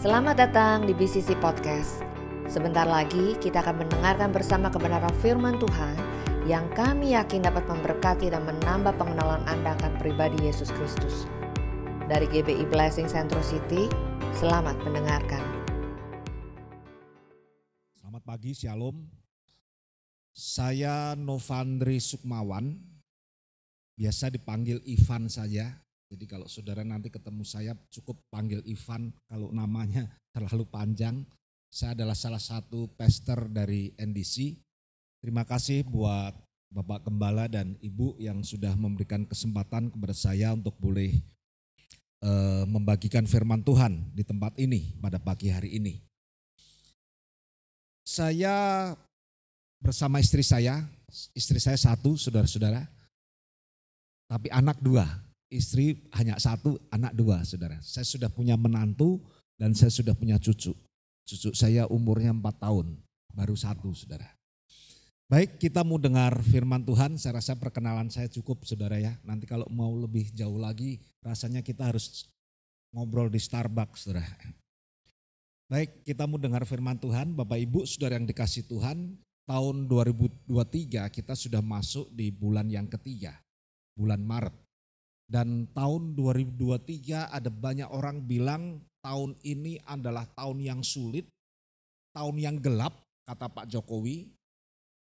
Selamat datang di BCC Podcast. Sebentar lagi kita akan mendengarkan bersama kebenaran firman Tuhan yang kami yakin dapat memberkati dan menambah pengenalan Anda akan pribadi Yesus Kristus. Dari GBI Blessing Central City, selamat mendengarkan. Selamat pagi, Shalom. Saya Novandri Sukmawan, biasa dipanggil Ivan saja. Jadi kalau saudara nanti ketemu saya cukup panggil Ivan kalau namanya terlalu panjang. Saya adalah salah satu pastor dari NDC. Terima kasih buat Bapak Gembala dan Ibu yang sudah memberikan kesempatan kepada saya untuk boleh uh, membagikan firman Tuhan di tempat ini pada pagi hari ini. Saya bersama istri saya, istri saya satu, saudara-saudara, tapi anak dua istri hanya satu, anak dua, saudara. Saya sudah punya menantu dan saya sudah punya cucu. Cucu saya umurnya empat tahun, baru satu, saudara. Baik, kita mau dengar firman Tuhan. Saya rasa perkenalan saya cukup, saudara ya. Nanti kalau mau lebih jauh lagi, rasanya kita harus ngobrol di Starbucks, saudara. Baik, kita mau dengar firman Tuhan. Bapak Ibu, saudara yang dikasih Tuhan, tahun 2023 kita sudah masuk di bulan yang ketiga, bulan Maret. Dan tahun 2023 ada banyak orang bilang tahun ini adalah tahun yang sulit, tahun yang gelap kata Pak Jokowi,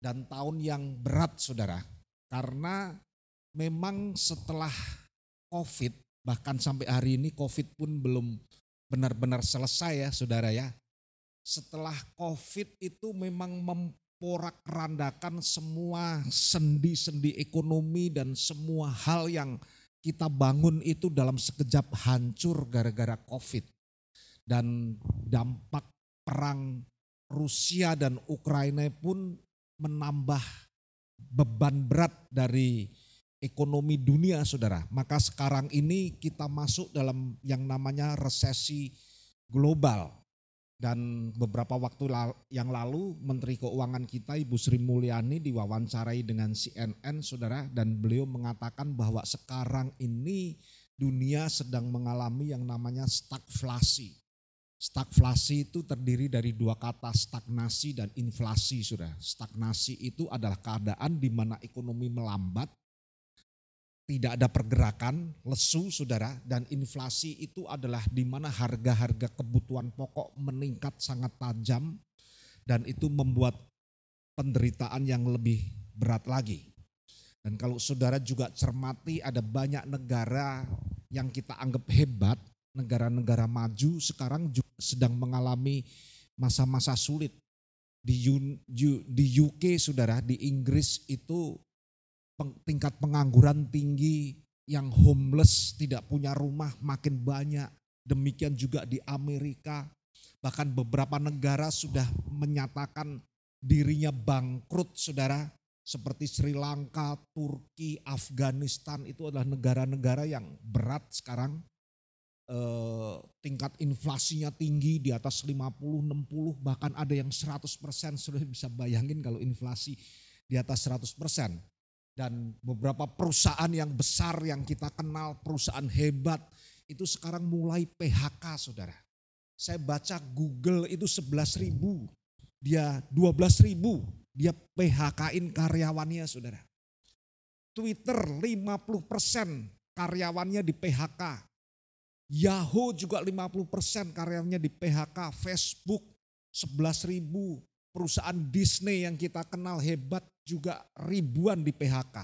dan tahun yang berat saudara. Karena memang setelah COVID, bahkan sampai hari ini COVID pun belum benar-benar selesai ya saudara ya. Setelah COVID itu memang memporak-randakan semua sendi-sendi ekonomi dan semua hal yang kita bangun itu dalam sekejap hancur gara-gara COVID. Dan dampak perang Rusia dan Ukraina pun menambah beban berat dari ekonomi dunia saudara. Maka sekarang ini kita masuk dalam yang namanya resesi global. Dan beberapa waktu yang lalu Menteri Keuangan kita Ibu Sri Mulyani diwawancarai dengan CNN saudara dan beliau mengatakan bahwa sekarang ini dunia sedang mengalami yang namanya stagflasi. Stagflasi itu terdiri dari dua kata stagnasi dan inflasi saudara. Stagnasi itu adalah keadaan di mana ekonomi melambat tidak ada pergerakan, lesu saudara, dan inflasi itu adalah di mana harga-harga kebutuhan pokok meningkat sangat tajam dan itu membuat penderitaan yang lebih berat lagi. Dan kalau saudara juga cermati ada banyak negara yang kita anggap hebat, negara-negara maju sekarang juga sedang mengalami masa-masa sulit. Di, UK saudara, di Inggris itu tingkat pengangguran tinggi, yang homeless tidak punya rumah makin banyak. Demikian juga di Amerika, bahkan beberapa negara sudah menyatakan dirinya bangkrut saudara. Seperti Sri Lanka, Turki, Afghanistan itu adalah negara-negara yang berat sekarang. Eh, tingkat inflasinya tinggi di atas 50, 60, bahkan ada yang 100 persen. Sudah bisa bayangin kalau inflasi di atas 100 persen dan beberapa perusahaan yang besar yang kita kenal, perusahaan hebat, itu sekarang mulai PHK saudara. Saya baca Google itu 11 ribu, dia 12 ribu, dia PHK-in karyawannya saudara. Twitter 50 persen karyawannya di PHK. Yahoo juga 50 persen karyawannya di PHK. Facebook 11 ribu, perusahaan Disney yang kita kenal hebat juga ribuan di PHK.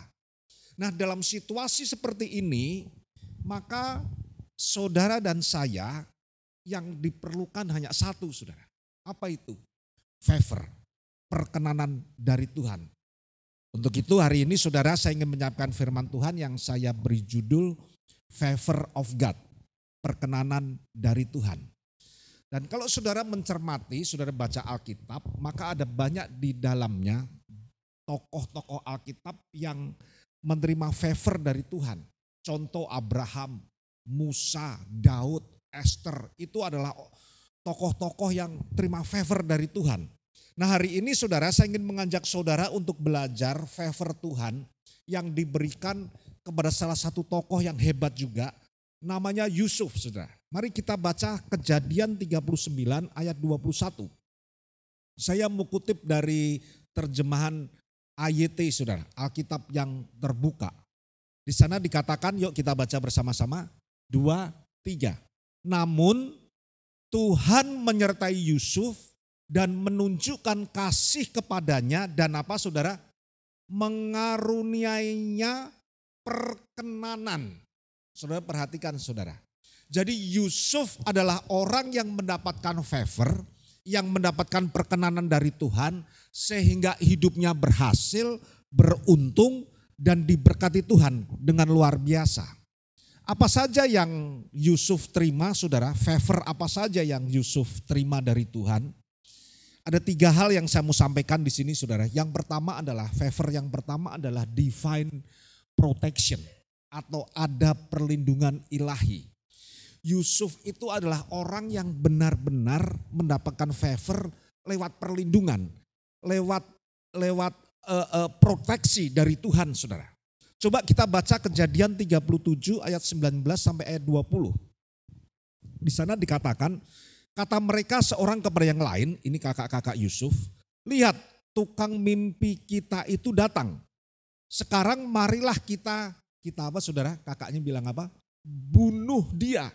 Nah dalam situasi seperti ini, maka saudara dan saya yang diperlukan hanya satu saudara. Apa itu? Favor, perkenanan dari Tuhan. Untuk itu hari ini saudara saya ingin menyampaikan firman Tuhan yang saya beri judul Favor of God, perkenanan dari Tuhan. Dan kalau saudara mencermati, saudara baca Alkitab, maka ada banyak di dalamnya tokoh-tokoh Alkitab yang menerima favor dari Tuhan. Contoh Abraham, Musa, Daud, Esther, itu adalah tokoh-tokoh yang terima favor dari Tuhan. Nah hari ini saudara saya ingin mengajak saudara untuk belajar favor Tuhan yang diberikan kepada salah satu tokoh yang hebat juga namanya Yusuf, saudara. Mari kita baca kejadian 39 ayat 21. Saya mengutip dari terjemahan AYT, saudara, Alkitab yang terbuka. Di sana dikatakan, yuk kita baca bersama-sama, dua, tiga. Namun Tuhan menyertai Yusuf dan menunjukkan kasih kepadanya dan apa saudara? Mengaruniainya perkenanan. Saudara perhatikan saudara. Jadi Yusuf adalah orang yang mendapatkan favor, yang mendapatkan perkenanan dari Tuhan sehingga hidupnya berhasil, beruntung dan diberkati Tuhan dengan luar biasa. Apa saja yang Yusuf terima saudara, favor apa saja yang Yusuf terima dari Tuhan? Ada tiga hal yang saya mau sampaikan di sini saudara. Yang pertama adalah favor yang pertama adalah divine protection atau ada perlindungan ilahi. Yusuf itu adalah orang yang benar-benar mendapatkan favor lewat perlindungan, lewat lewat uh, uh, proteksi dari Tuhan, Saudara. Coba kita baca Kejadian 37 ayat 19 sampai ayat 20. Di sana dikatakan, kata mereka seorang kepada yang lain, ini kakak-kakak Yusuf, lihat tukang mimpi kita itu datang. Sekarang marilah kita, kita apa saudara? Kakaknya bilang apa? Bunuh dia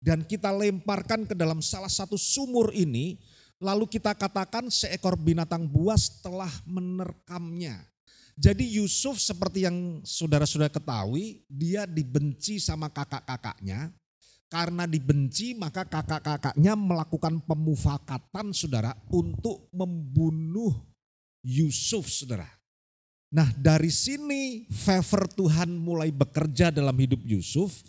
dan kita lemparkan ke dalam salah satu sumur ini, lalu kita katakan seekor binatang buas telah menerkamnya. Jadi Yusuf seperti yang saudara-saudara ketahui, dia dibenci sama kakak-kakaknya. Karena dibenci maka kakak-kakaknya melakukan pemufakatan saudara untuk membunuh Yusuf saudara. Nah dari sini favor Tuhan mulai bekerja dalam hidup Yusuf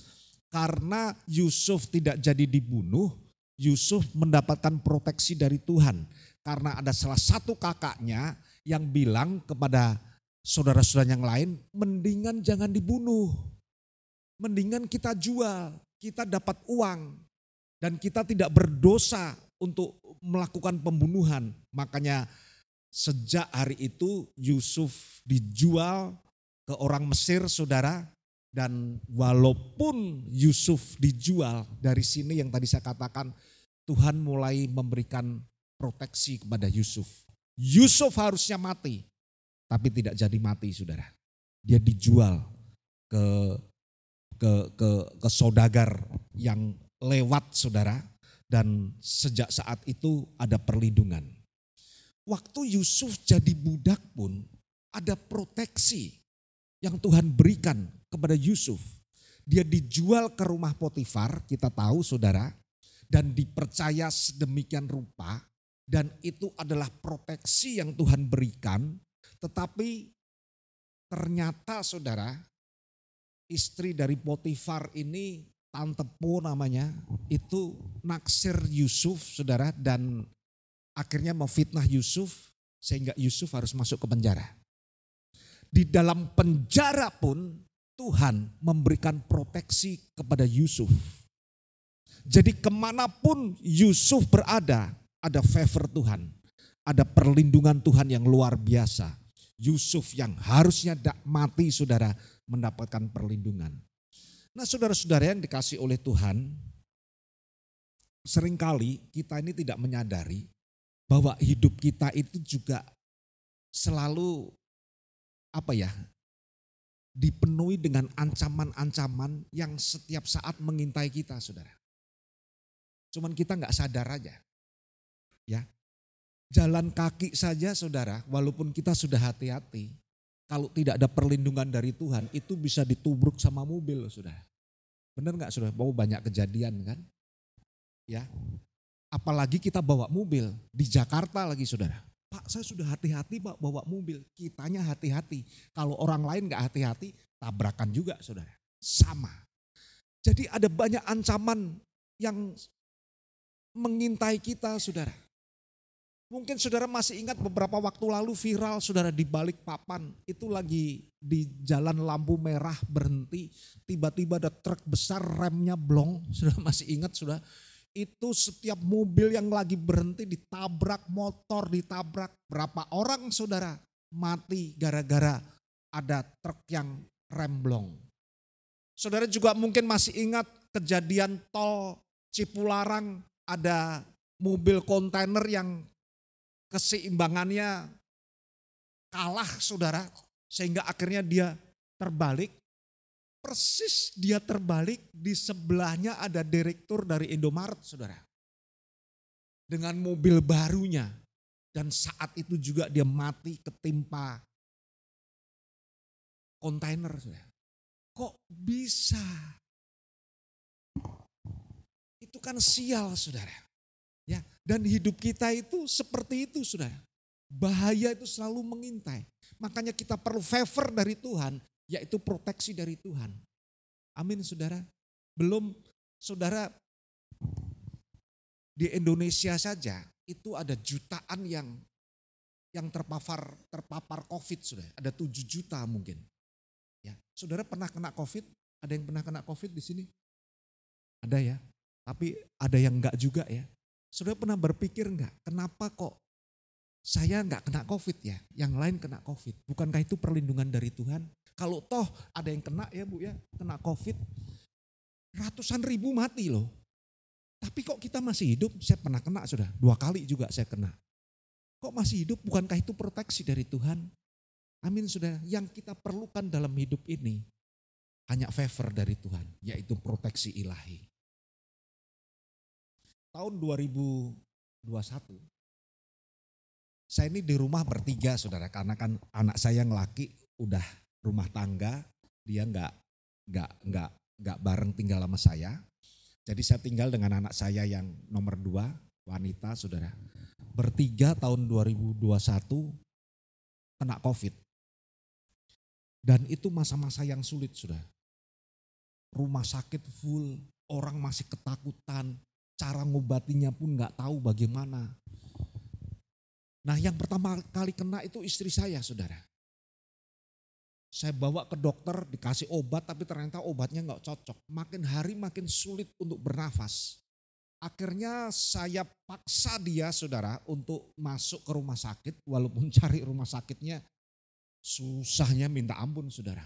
karena Yusuf tidak jadi dibunuh, Yusuf mendapatkan proteksi dari Tuhan. Karena ada salah satu kakaknya yang bilang kepada saudara-saudara yang lain, mendingan jangan dibunuh. Mendingan kita jual, kita dapat uang. Dan kita tidak berdosa untuk melakukan pembunuhan. Makanya sejak hari itu Yusuf dijual ke orang Mesir saudara dan walaupun Yusuf dijual dari sini yang tadi saya katakan Tuhan mulai memberikan proteksi kepada Yusuf. Yusuf harusnya mati, tapi tidak jadi mati saudara. Dia dijual ke ke ke ke saudagar yang lewat saudara dan sejak saat itu ada perlindungan. Waktu Yusuf jadi budak pun ada proteksi yang Tuhan berikan kepada Yusuf. Dia dijual ke rumah Potifar, kita tahu saudara, dan dipercaya sedemikian rupa, dan itu adalah proteksi yang Tuhan berikan, tetapi ternyata saudara, istri dari Potifar ini, Tante Po namanya, itu naksir Yusuf saudara, dan akhirnya memfitnah Yusuf, sehingga Yusuf harus masuk ke penjara. Di dalam penjara pun Tuhan memberikan proteksi kepada Yusuf. Jadi ke mana pun Yusuf berada, ada favor Tuhan. Ada perlindungan Tuhan yang luar biasa. Yusuf yang harusnya tidak mati saudara mendapatkan perlindungan. Nah saudara-saudara yang dikasih oleh Tuhan, sering kali kita ini tidak menyadari bahwa hidup kita itu juga selalu apa ya dipenuhi dengan ancaman-ancaman yang setiap saat mengintai kita, saudara. Cuman kita nggak sadar aja. Ya, jalan kaki saja, saudara, walaupun kita sudah hati-hati, kalau tidak ada perlindungan dari Tuhan, itu bisa ditubruk sama mobil, saudara. Benar nggak, saudara? Bahwa banyak kejadian kan? Ya, apalagi kita bawa mobil di Jakarta lagi, saudara. Pak saya sudah hati-hati pak bawa mobil. Kitanya hati-hati. Kalau orang lain gak hati-hati tabrakan juga saudara. Sama. Jadi ada banyak ancaman yang mengintai kita saudara. Mungkin saudara masih ingat beberapa waktu lalu viral saudara di balik papan. Itu lagi di jalan lampu merah berhenti. Tiba-tiba ada truk besar remnya blong. Saudara masih ingat saudara itu setiap mobil yang lagi berhenti ditabrak motor, ditabrak berapa orang saudara mati gara-gara ada truk yang remblong. Saudara juga mungkin masih ingat kejadian tol Cipularang ada mobil kontainer yang keseimbangannya kalah saudara. Sehingga akhirnya dia terbalik. Persis dia terbalik di sebelahnya ada direktur dari Indomaret saudara. Dengan mobil barunya. Dan saat itu juga dia mati ketimpa kontainer. Saudara. Kok bisa? Itu kan sial saudara. Ya, dan hidup kita itu seperti itu saudara. Bahaya itu selalu mengintai. Makanya kita perlu favor dari Tuhan, yaitu proteksi dari Tuhan. Amin saudara. Belum saudara di Indonesia saja itu ada jutaan yang yang terpapar terpapar COVID sudah. Ada 7 juta mungkin. Ya, saudara pernah kena COVID? Ada yang pernah kena COVID di sini? Ada ya. Tapi ada yang enggak juga ya. Saudara pernah berpikir enggak, kenapa kok saya enggak kena COVID ya, yang lain kena COVID. Bukankah itu perlindungan dari Tuhan? Kalau toh ada yang kena ya Bu ya, kena COVID, ratusan ribu mati loh. Tapi kok kita masih hidup? Saya pernah kena sudah, dua kali juga saya kena. Kok masih hidup? Bukankah itu proteksi dari Tuhan? Amin saudara. Yang kita perlukan dalam hidup ini hanya favor dari Tuhan, yaitu proteksi ilahi. Tahun 2021, saya ini di rumah bertiga saudara, karena kan anak saya yang laki udah rumah tangga, dia nggak nggak nggak nggak bareng tinggal sama saya. Jadi saya tinggal dengan anak saya yang nomor dua, wanita saudara. Bertiga tahun 2021 kena COVID. Dan itu masa-masa yang sulit sudah. Rumah sakit full, orang masih ketakutan, cara ngobatinya pun nggak tahu bagaimana. Nah yang pertama kali kena itu istri saya saudara. Saya bawa ke dokter dikasih obat tapi ternyata obatnya nggak cocok. Makin hari makin sulit untuk bernafas. Akhirnya saya paksa dia saudara untuk masuk ke rumah sakit walaupun cari rumah sakitnya susahnya minta ampun saudara.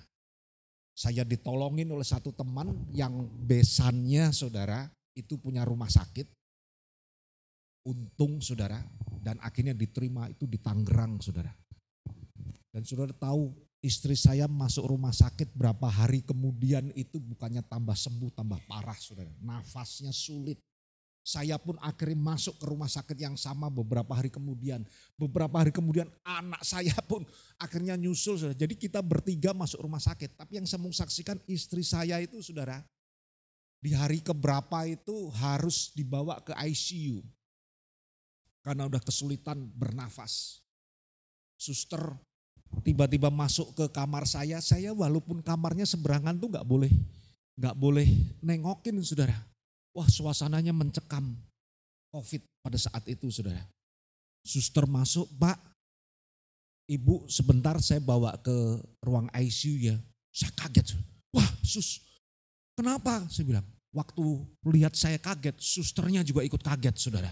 Saya ditolongin oleh satu teman yang besannya saudara itu punya rumah sakit. Untung saudara dan akhirnya diterima itu di Tangerang saudara. Dan saudara tahu istri saya masuk rumah sakit berapa hari kemudian itu bukannya tambah sembuh tambah parah saudara. Nafasnya sulit. Saya pun akhirnya masuk ke rumah sakit yang sama beberapa hari kemudian. Beberapa hari kemudian anak saya pun akhirnya nyusul. Saudara. Jadi kita bertiga masuk rumah sakit. Tapi yang saya saksikan istri saya itu saudara. Di hari keberapa itu harus dibawa ke ICU. Karena udah kesulitan bernafas. Suster tiba-tiba masuk ke kamar saya. Saya walaupun kamarnya seberangan tuh gak boleh. Gak boleh nengokin saudara Wah suasananya mencekam COVID pada saat itu saudara. Suster masuk, Pak, Ibu sebentar saya bawa ke ruang ICU ya. Saya kaget. Wah sus, kenapa? Saya bilang, waktu lihat saya kaget, susternya juga ikut kaget saudara.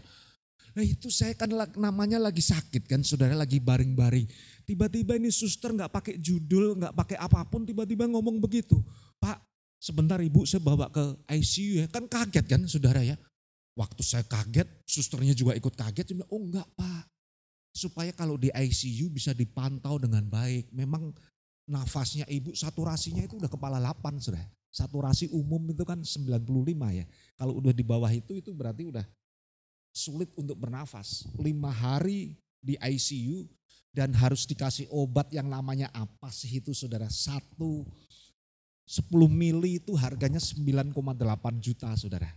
Nah itu saya kan namanya lagi sakit kan saudara lagi baring-baring. Tiba-tiba ini suster nggak pakai judul, nggak pakai apa pun, tiba-tiba ngomong begitu. Pak, Sebentar ibu saya bawa ke ICU ya, kan kaget kan saudara ya. Waktu saya kaget, susternya juga ikut kaget. Dia bilang, oh enggak pak, supaya kalau di ICU bisa dipantau dengan baik. Memang nafasnya ibu, saturasinya itu udah kepala 8 sudah. Saturasi umum itu kan 95 ya. Kalau udah di bawah itu, itu berarti udah sulit untuk bernafas. Lima hari di ICU dan harus dikasih obat yang namanya apa sih itu saudara? Satu 10 mili itu harganya 9,8 juta saudara.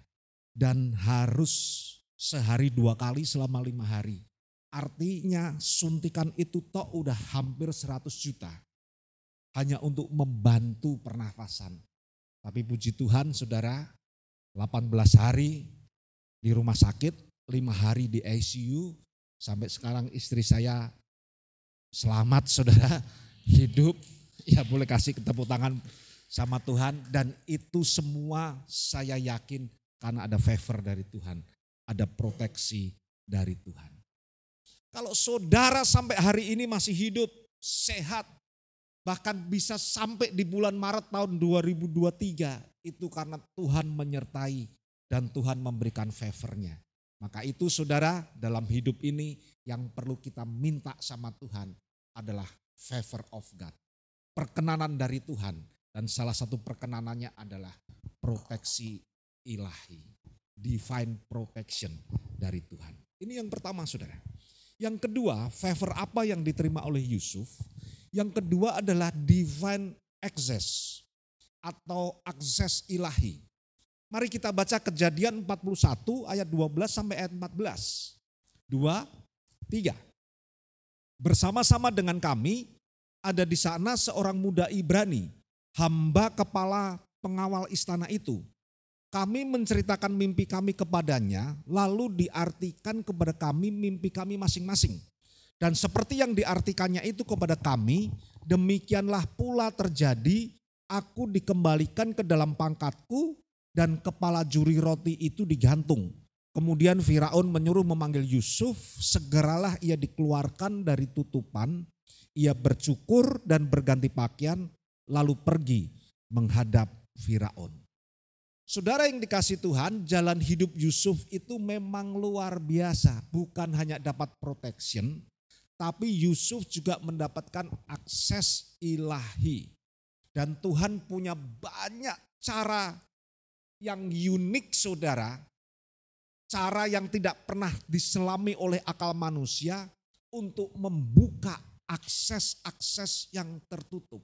Dan harus sehari dua kali selama lima hari. Artinya suntikan itu toh udah hampir 100 juta. Hanya untuk membantu pernafasan. Tapi puji Tuhan saudara, 18 hari di rumah sakit, lima hari di ICU, sampai sekarang istri saya selamat saudara, hidup. Ya boleh kasih tepuk tangan sama Tuhan dan itu semua saya yakin karena ada favor dari Tuhan, ada proteksi dari Tuhan. Kalau saudara sampai hari ini masih hidup, sehat, bahkan bisa sampai di bulan Maret tahun 2023, itu karena Tuhan menyertai dan Tuhan memberikan favornya. Maka itu saudara dalam hidup ini yang perlu kita minta sama Tuhan adalah favor of God. Perkenanan dari Tuhan. Dan salah satu perkenanannya adalah proteksi ilahi. Divine protection dari Tuhan. Ini yang pertama saudara. Yang kedua, favor apa yang diterima oleh Yusuf? Yang kedua adalah divine access atau akses ilahi. Mari kita baca kejadian 41 ayat 12 sampai ayat 14. Dua, tiga. Bersama-sama dengan kami ada di sana seorang muda Ibrani, hamba kepala pengawal istana itu. Kami menceritakan mimpi kami kepadanya, lalu diartikan kepada kami mimpi kami masing-masing. Dan seperti yang diartikannya itu kepada kami, demikianlah pula terjadi, aku dikembalikan ke dalam pangkatku dan kepala juri roti itu digantung. Kemudian Firaun menyuruh memanggil Yusuf, segeralah ia dikeluarkan dari tutupan, ia bercukur dan berganti pakaian, lalu pergi menghadap Firaun. Saudara yang dikasih Tuhan, jalan hidup Yusuf itu memang luar biasa. Bukan hanya dapat protection, tapi Yusuf juga mendapatkan akses ilahi. Dan Tuhan punya banyak cara yang unik saudara. Cara yang tidak pernah diselami oleh akal manusia untuk membuka akses-akses yang tertutup.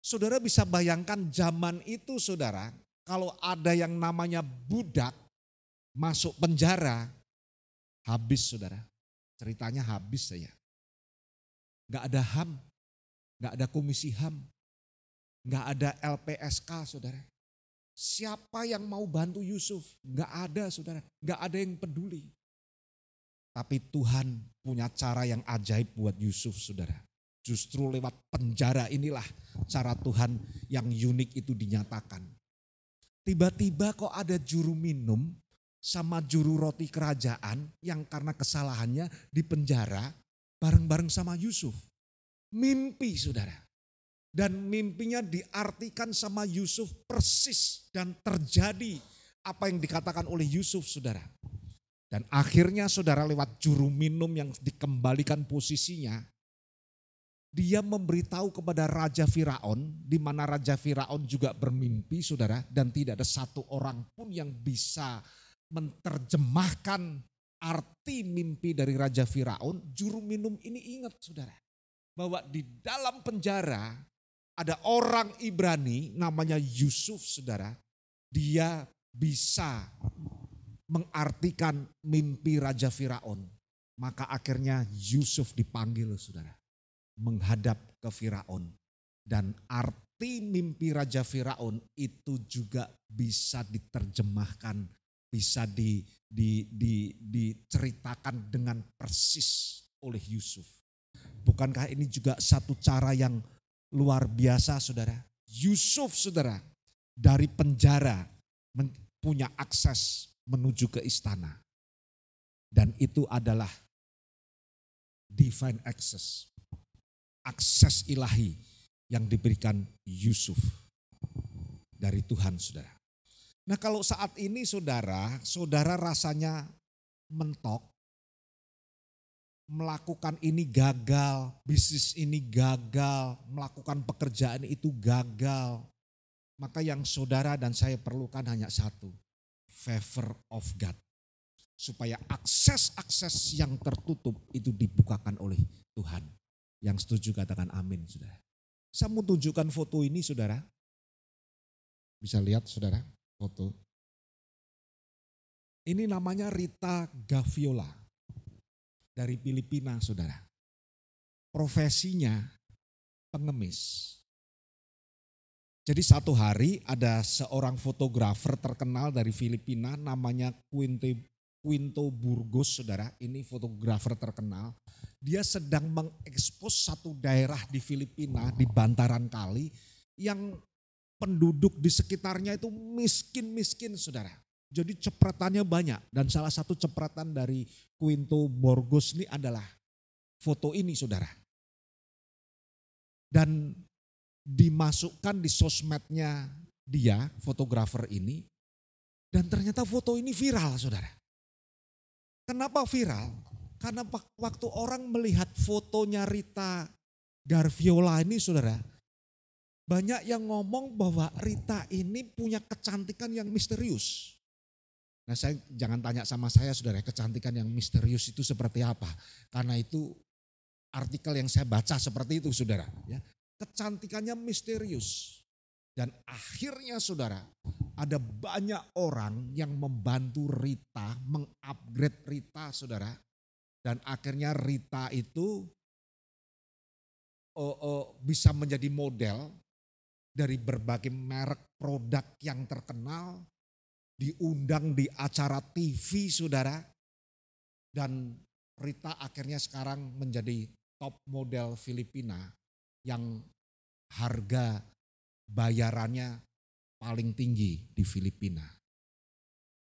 Saudara bisa bayangkan zaman itu saudara, kalau ada yang namanya budak masuk penjara, habis saudara. Ceritanya habis saya. Gak ada HAM, gak ada komisi HAM, gak ada LPSK saudara. Siapa yang mau bantu Yusuf? Gak ada saudara, gak ada yang peduli. Tapi Tuhan punya cara yang ajaib buat Yusuf saudara. Justru lewat penjara inilah cara Tuhan yang unik itu dinyatakan. Tiba-tiba kok ada juru minum sama juru roti kerajaan yang karena kesalahannya di penjara bareng-bareng sama Yusuf. Mimpi saudara. Dan mimpinya diartikan sama Yusuf persis dan terjadi apa yang dikatakan oleh Yusuf saudara. Dan akhirnya saudara lewat juru minum yang dikembalikan posisinya, dia memberitahu kepada Raja Firaun, di mana Raja Firaun juga bermimpi saudara, dan tidak ada satu orang pun yang bisa menerjemahkan arti mimpi dari Raja Firaun, juru minum ini ingat saudara, bahwa di dalam penjara ada orang Ibrani namanya Yusuf saudara, dia bisa mengartikan mimpi Raja Firaun. Maka akhirnya Yusuf dipanggil saudara. Menghadap ke Firaun. Dan arti mimpi Raja Firaun itu juga bisa diterjemahkan, bisa di, di, di, diceritakan dengan persis oleh Yusuf. Bukankah ini juga satu cara yang luar biasa saudara? Yusuf saudara dari penjara punya akses menuju ke istana. Dan itu adalah divine access. Akses ilahi yang diberikan Yusuf dari Tuhan saudara. Nah kalau saat ini saudara, saudara rasanya mentok, melakukan ini gagal, bisnis ini gagal, melakukan pekerjaan itu gagal. Maka yang saudara dan saya perlukan hanya satu, favor of God. Supaya akses-akses yang tertutup itu dibukakan oleh Tuhan. Yang setuju katakan amin saudara. Saya mau tunjukkan foto ini saudara. Bisa lihat saudara foto. Ini namanya Rita Gaviola dari Filipina saudara. Profesinya pengemis. Jadi satu hari ada seorang fotografer terkenal dari Filipina namanya Quinto, Quinto Burgos, saudara. Ini fotografer terkenal. Dia sedang mengekspos satu daerah di Filipina di bantaran kali yang penduduk di sekitarnya itu miskin-miskin saudara. Jadi cepretannya banyak dan salah satu cepretan dari Quinto Burgos ini adalah foto ini saudara. Dan dimasukkan di sosmednya dia, fotografer ini, dan ternyata foto ini viral saudara. Kenapa viral? Karena waktu orang melihat fotonya Rita Garviola ini saudara, banyak yang ngomong bahwa Rita ini punya kecantikan yang misterius. Nah saya jangan tanya sama saya saudara, kecantikan yang misterius itu seperti apa? Karena itu artikel yang saya baca seperti itu saudara. Ya. Kecantikannya misterius. Dan akhirnya saudara, ada banyak orang yang membantu Rita, mengupgrade Rita saudara. Dan akhirnya Rita itu oh, oh, bisa menjadi model dari berbagai merek produk yang terkenal, diundang di acara TV saudara, dan Rita akhirnya sekarang menjadi top model Filipina yang harga bayarannya paling tinggi di Filipina.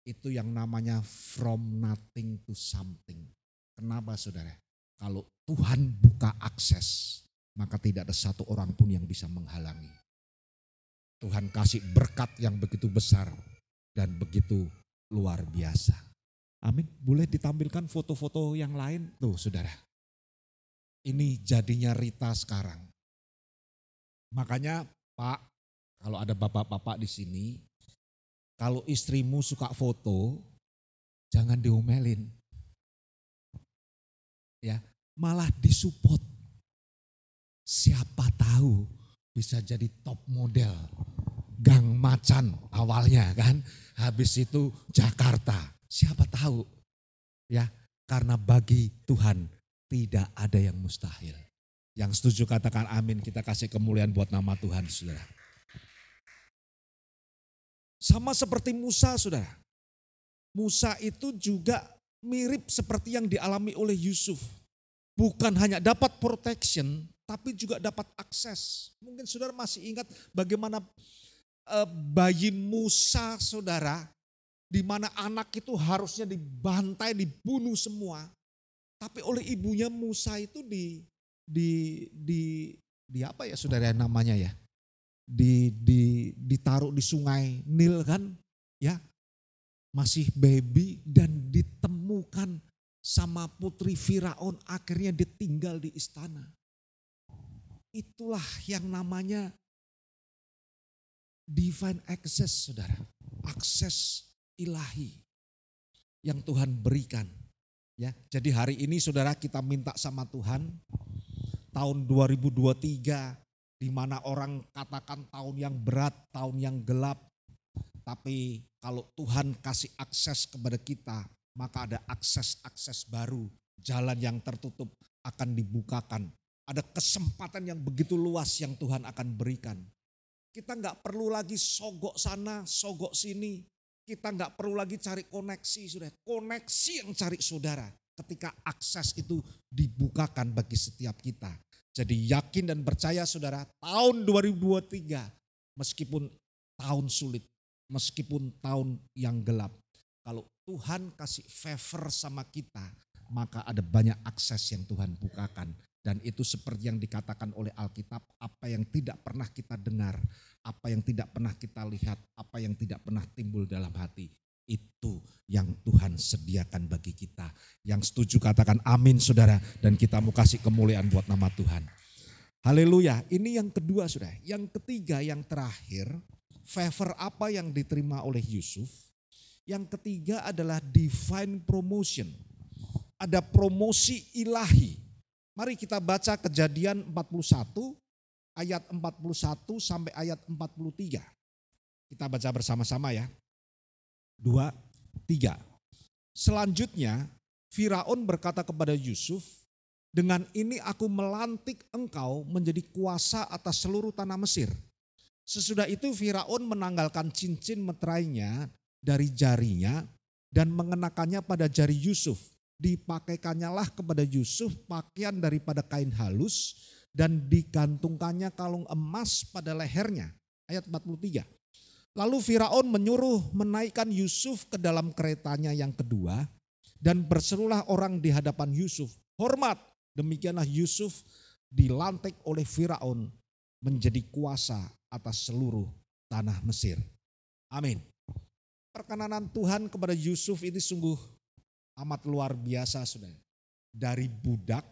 Itu yang namanya from nothing to something. Kenapa saudara? Kalau Tuhan buka akses, maka tidak ada satu orang pun yang bisa menghalangi. Tuhan kasih berkat yang begitu besar dan begitu luar biasa. Amin. Boleh ditampilkan foto-foto yang lain? Tuh saudara. Ini jadinya Rita sekarang. Makanya Pak, kalau ada bapak-bapak di sini, kalau istrimu suka foto, jangan diomelin. Ya, malah disupport. Siapa tahu bisa jadi top model Gang Macan awalnya kan. Habis itu Jakarta. Siapa tahu ya karena bagi Tuhan tidak ada yang mustahil. Yang setuju katakan amin kita kasih kemuliaan buat nama Tuhan saudara. Sama seperti Musa saudara. Musa itu juga mirip seperti yang dialami oleh Yusuf. Bukan hanya dapat protection, tapi juga dapat akses. Mungkin saudara masih ingat bagaimana bayi Musa saudara, di mana anak itu harusnya dibantai, dibunuh semua. Tapi oleh ibunya Musa itu di di di di apa ya saudara namanya ya? Di di ditaruh di sungai Nil kan? Ya. Masih baby dan ditemukan sama putri Firaun akhirnya ditinggal di istana. Itulah yang namanya divine access saudara. Akses ilahi yang Tuhan berikan. Ya, jadi hari ini saudara kita minta sama Tuhan tahun 2023 di mana orang katakan tahun yang berat, tahun yang gelap. Tapi kalau Tuhan kasih akses kepada kita, maka ada akses-akses baru. Jalan yang tertutup akan dibukakan. Ada kesempatan yang begitu luas yang Tuhan akan berikan. Kita nggak perlu lagi sogok sana, sogok sini. Kita nggak perlu lagi cari koneksi, sudah. Koneksi yang cari saudara ketika akses itu dibukakan bagi setiap kita. Jadi yakin dan percaya saudara, tahun 2023 meskipun tahun sulit, meskipun tahun yang gelap. Kalau Tuhan kasih favor sama kita, maka ada banyak akses yang Tuhan bukakan. Dan itu seperti yang dikatakan oleh Alkitab, apa yang tidak pernah kita dengar, apa yang tidak pernah kita lihat, apa yang tidak pernah timbul dalam hati. Itu yang Tuhan sediakan bagi kita. Yang setuju katakan amin saudara. Dan kita mau kasih kemuliaan buat nama Tuhan. Haleluya. Ini yang kedua saudara. Yang ketiga yang terakhir. Favor apa yang diterima oleh Yusuf. Yang ketiga adalah divine promotion. Ada promosi ilahi Mari kita baca kejadian 41 ayat 41 sampai ayat 43. Kita baca bersama-sama ya. Dua, tiga. Selanjutnya Firaun berkata kepada Yusuf, dengan ini aku melantik engkau menjadi kuasa atas seluruh tanah Mesir. Sesudah itu Firaun menanggalkan cincin meterainya dari jarinya dan mengenakannya pada jari Yusuf dipakaikannya lah kepada Yusuf pakaian daripada kain halus dan digantungkannya kalung emas pada lehernya. Ayat 43. Lalu Firaun menyuruh menaikkan Yusuf ke dalam keretanya yang kedua dan berserulah orang di hadapan Yusuf. Hormat, demikianlah Yusuf dilantik oleh Firaun menjadi kuasa atas seluruh tanah Mesir. Amin. Perkenanan Tuhan kepada Yusuf ini sungguh amat luar biasa saudara. Dari budak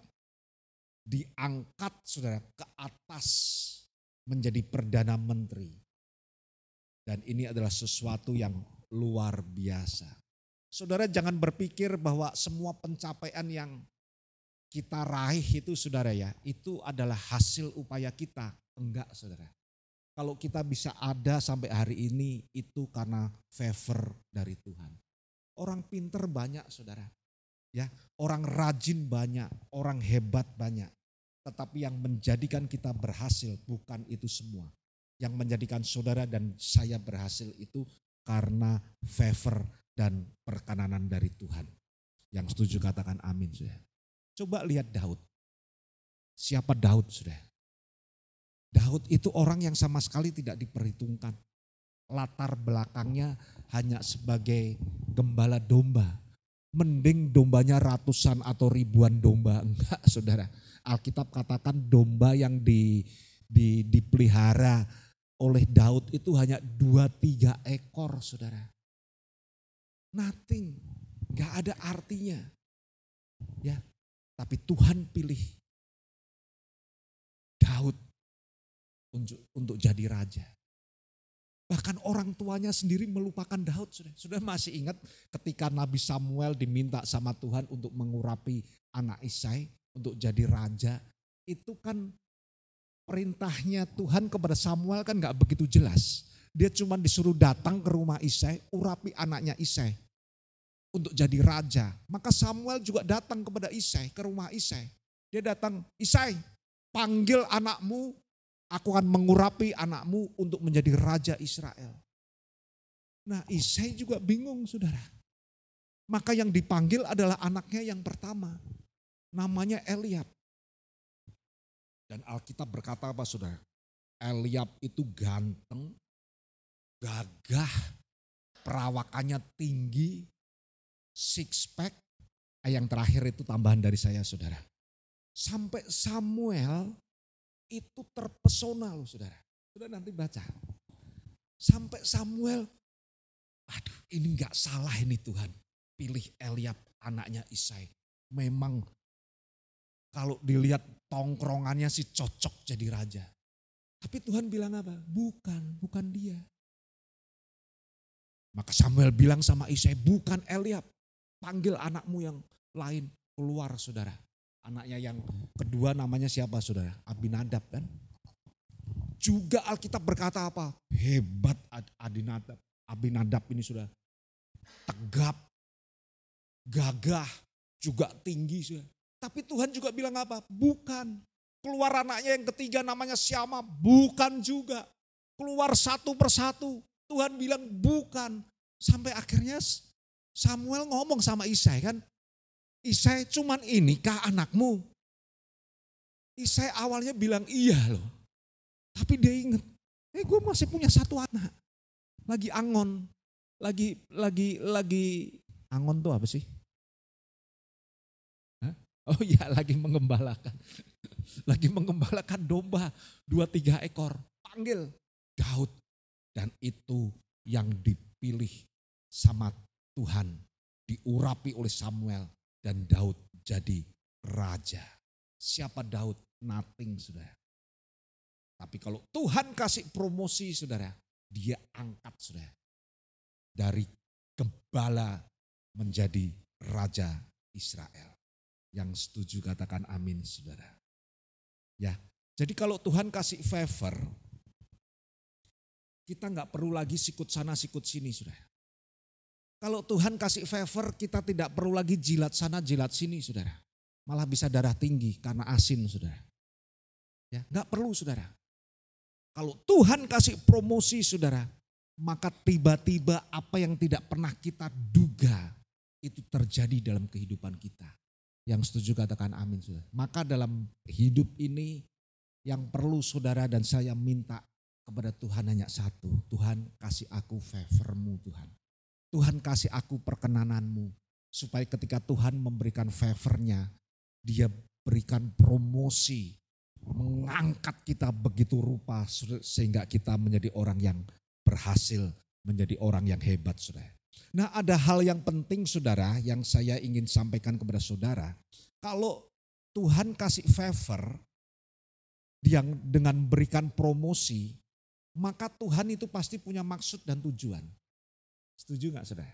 diangkat saudara ke atas menjadi perdana menteri. Dan ini adalah sesuatu yang luar biasa. Saudara jangan berpikir bahwa semua pencapaian yang kita raih itu saudara ya, itu adalah hasil upaya kita. Enggak saudara. Kalau kita bisa ada sampai hari ini itu karena favor dari Tuhan. Orang pinter banyak saudara. Ya, orang rajin banyak, orang hebat banyak. Tetapi yang menjadikan kita berhasil bukan itu semua. Yang menjadikan saudara dan saya berhasil itu karena favor dan perkenanan dari Tuhan. Yang setuju katakan amin sudah. Coba lihat Daud. Siapa Daud sudah? Daud itu orang yang sama sekali tidak diperhitungkan. Latar belakangnya hanya sebagai gembala domba mending dombanya ratusan atau ribuan domba. Enggak saudara. Alkitab katakan domba yang di, di, dipelihara oleh Daud itu hanya dua tiga ekor saudara. Nothing. Enggak ada artinya. Ya, tapi Tuhan pilih Daud untuk, untuk jadi raja. Bahkan orang tuanya sendiri melupakan Daud. Sudah, sudah masih ingat ketika Nabi Samuel diminta sama Tuhan untuk mengurapi anak Isai untuk jadi raja. Itu kan perintahnya Tuhan kepada Samuel kan gak begitu jelas. Dia cuma disuruh datang ke rumah Isai, urapi anaknya Isai untuk jadi raja. Maka Samuel juga datang kepada Isai, ke rumah Isai. Dia datang, Isai panggil anakmu Aku akan mengurapi anakmu untuk menjadi raja Israel. Nah Isai juga bingung saudara. Maka yang dipanggil adalah anaknya yang pertama. Namanya Eliab. Dan Alkitab berkata apa saudara? Eliab itu ganteng, gagah, perawakannya tinggi, six pack. Yang terakhir itu tambahan dari saya saudara. Sampai Samuel itu terpesona loh saudara. Sudah nanti baca. Sampai Samuel, aduh ini nggak salah ini Tuhan. Pilih Eliab anaknya Isai. Memang kalau dilihat tongkrongannya sih cocok jadi raja. Tapi Tuhan bilang apa? Bukan, bukan dia. Maka Samuel bilang sama Isai, bukan Eliab. Panggil anakmu yang lain keluar saudara. Anaknya yang kedua namanya siapa saudara? Abinadab kan? Juga Alkitab berkata apa? Hebat Abinadab. Abinadab ini sudah tegap, gagah, juga tinggi. Sudah. Tapi Tuhan juga bilang apa? Bukan. Keluar anaknya yang ketiga namanya Syama, bukan juga. Keluar satu persatu. Tuhan bilang bukan. Sampai akhirnya Samuel ngomong sama Isai kan, Isai cuman ini kah anakmu? Isai awalnya bilang iya loh. Tapi dia ingat, eh gue masih punya satu anak. Lagi angon, lagi lagi lagi angon tuh apa sih? Hah? Oh iya lagi mengembalakan. Lagi mengembalakan domba dua tiga ekor. Panggil Daud. Dan itu yang dipilih sama Tuhan. Diurapi oleh Samuel dan Daud jadi raja. Siapa Daud? Nothing, saudara. Tapi kalau Tuhan kasih promosi, saudara, dia angkat, saudara. Dari gembala menjadi raja Israel. Yang setuju katakan amin, saudara. Ya, jadi kalau Tuhan kasih favor, kita nggak perlu lagi sikut sana sikut sini, saudara. Kalau Tuhan kasih favor, kita tidak perlu lagi jilat sana, jilat sini, saudara. Malah bisa darah tinggi karena asin, saudara. Ya, nggak perlu, saudara. Kalau Tuhan kasih promosi, saudara, maka tiba-tiba apa yang tidak pernah kita duga itu terjadi dalam kehidupan kita. Yang setuju katakan amin, saudara. Maka dalam hidup ini yang perlu saudara dan saya minta kepada Tuhan hanya satu. Tuhan kasih aku favormu Tuhan. Tuhan kasih aku perkenananmu. Supaya ketika Tuhan memberikan favornya, dia berikan promosi. Mengangkat kita begitu rupa sehingga kita menjadi orang yang berhasil menjadi orang yang hebat, saudara. Nah ada hal yang penting saudara yang saya ingin sampaikan kepada saudara. Kalau Tuhan kasih favor yang dengan berikan promosi, maka Tuhan itu pasti punya maksud dan tujuan. Setuju nggak saudara?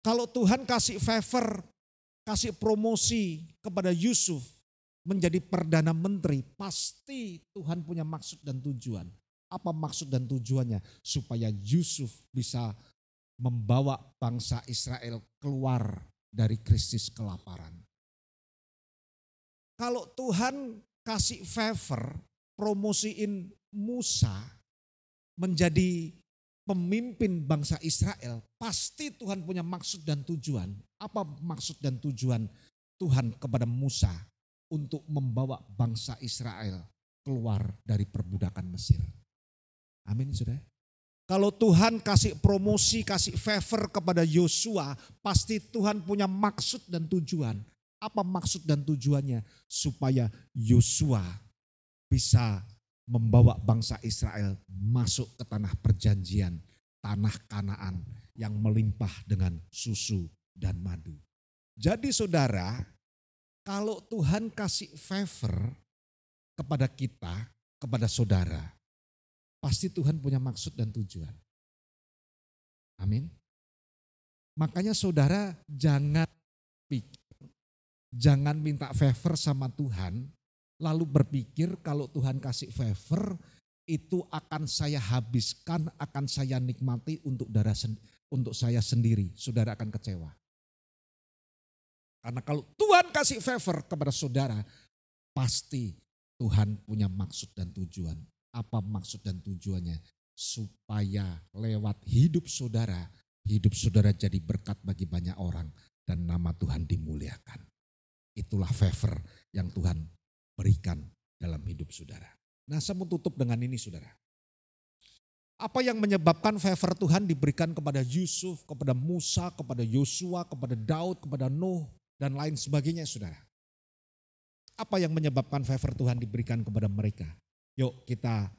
Kalau Tuhan kasih favor, kasih promosi kepada Yusuf menjadi perdana menteri, pasti Tuhan punya maksud dan tujuan. Apa maksud dan tujuannya? Supaya Yusuf bisa membawa bangsa Israel keluar dari krisis kelaparan. Kalau Tuhan kasih favor, promosiin Musa menjadi pemimpin bangsa Israel, pasti Tuhan punya maksud dan tujuan. Apa maksud dan tujuan Tuhan kepada Musa untuk membawa bangsa Israel keluar dari perbudakan Mesir? Amin, saudara. Kalau Tuhan kasih promosi, kasih favor kepada Yosua, pasti Tuhan punya maksud dan tujuan. Apa maksud dan tujuannya? Supaya Yosua bisa membawa bangsa Israel masuk ke tanah perjanjian, tanah Kanaan yang melimpah dengan susu dan madu. Jadi saudara, kalau Tuhan kasih favor kepada kita, kepada saudara, pasti Tuhan punya maksud dan tujuan. Amin. Makanya saudara jangan pikir, jangan minta favor sama Tuhan lalu berpikir kalau Tuhan kasih favor itu akan saya habiskan, akan saya nikmati untuk darah untuk saya sendiri. Saudara akan kecewa. Karena kalau Tuhan kasih favor kepada saudara, pasti Tuhan punya maksud dan tujuan. Apa maksud dan tujuannya? Supaya lewat hidup saudara, hidup saudara jadi berkat bagi banyak orang dan nama Tuhan dimuliakan. Itulah favor yang Tuhan berikan dalam hidup saudara. Nah saya mau tutup dengan ini saudara. Apa yang menyebabkan favor Tuhan diberikan kepada Yusuf, kepada Musa, kepada Yosua, kepada Daud, kepada Nuh, dan lain sebagainya saudara. Apa yang menyebabkan favor Tuhan diberikan kepada mereka? Yuk kita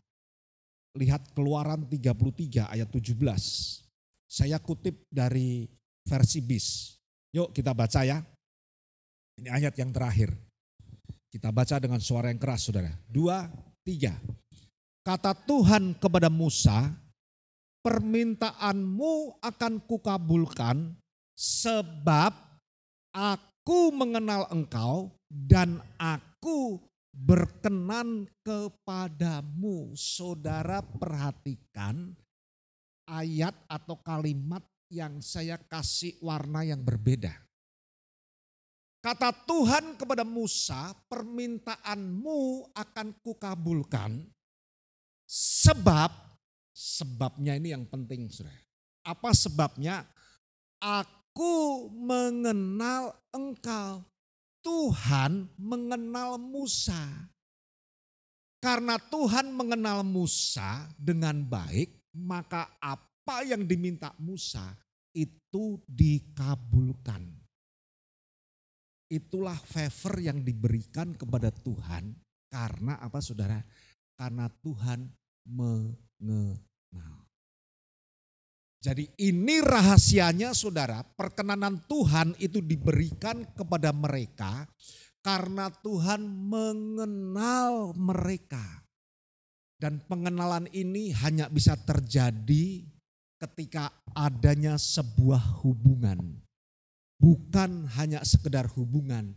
lihat keluaran 33 ayat 17. Saya kutip dari versi bis. Yuk kita baca ya. Ini ayat yang terakhir. Kita baca dengan suara yang keras saudara. Dua, tiga. Kata Tuhan kepada Musa, permintaanmu akan kukabulkan sebab aku mengenal engkau dan aku berkenan kepadamu. Saudara perhatikan ayat atau kalimat yang saya kasih warna yang berbeda. Kata Tuhan kepada Musa, permintaanmu akan kukabulkan sebab, sebabnya ini yang penting saudara. Apa sebabnya? Aku mengenal engkau. Tuhan mengenal Musa. Karena Tuhan mengenal Musa dengan baik, maka apa yang diminta Musa itu dikabulkan. Itulah favor yang diberikan kepada Tuhan karena apa saudara? Karena Tuhan mengenal. Jadi ini rahasianya saudara, perkenanan Tuhan itu diberikan kepada mereka karena Tuhan mengenal mereka. Dan pengenalan ini hanya bisa terjadi ketika adanya sebuah hubungan bukan hanya sekedar hubungan,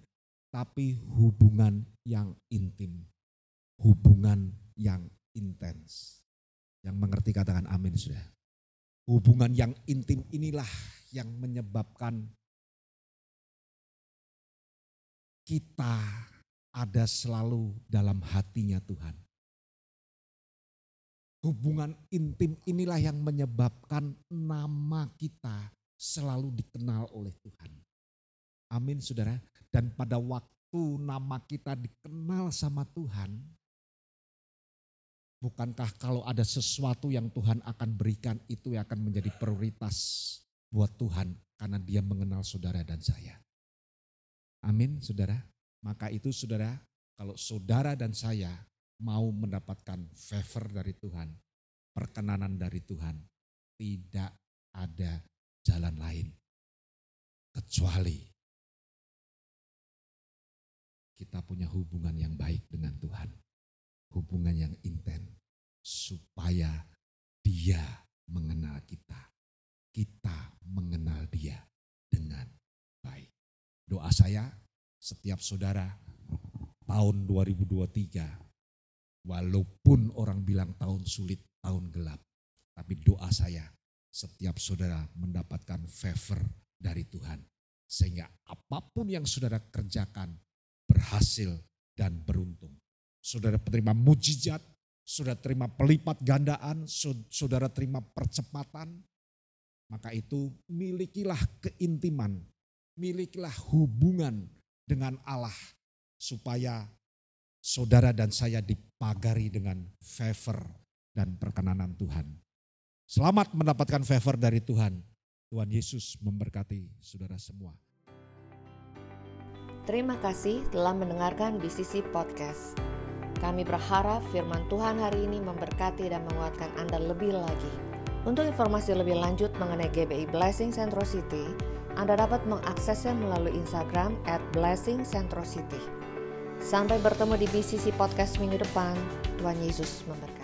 tapi hubungan yang intim, hubungan yang intens. Yang mengerti katakan amin sudah. Hubungan yang intim inilah yang menyebabkan kita ada selalu dalam hatinya Tuhan. Hubungan intim inilah yang menyebabkan nama kita selalu dikenal oleh Tuhan. Amin saudara. Dan pada waktu nama kita dikenal sama Tuhan, bukankah kalau ada sesuatu yang Tuhan akan berikan itu akan menjadi prioritas buat Tuhan karena dia mengenal saudara dan saya. Amin saudara. Maka itu saudara, kalau saudara dan saya mau mendapatkan favor dari Tuhan, perkenanan dari Tuhan. Tidak ada jalan lain kecuali kita punya hubungan yang baik dengan Tuhan. Hubungan yang intens supaya dia mengenal kita. Kita mengenal dia dengan baik. Doa saya setiap saudara tahun 2023 walaupun orang bilang tahun sulit, tahun gelap, tapi doa saya setiap saudara mendapatkan favor dari Tuhan. Sehingga apa pun yang saudara kerjakan berhasil dan beruntung. Saudara terima mujizat, saudara terima pelipat gandaan, saudara terima percepatan, maka itu milikilah keintiman, milikilah hubungan dengan Allah supaya saudara dan saya dipagari dengan favor dan perkenanan Tuhan. Selamat mendapatkan favor dari Tuhan. Tuhan Yesus memberkati saudara semua. Terima kasih telah mendengarkan BCC Podcast. Kami berharap firman Tuhan hari ini memberkati dan menguatkan Anda lebih lagi. Untuk informasi lebih lanjut mengenai GBI Blessing Centro City, Anda dapat mengaksesnya melalui Instagram at Blessing Centro City. Sampai bertemu di BCC Podcast minggu depan. Tuhan Yesus memberkati.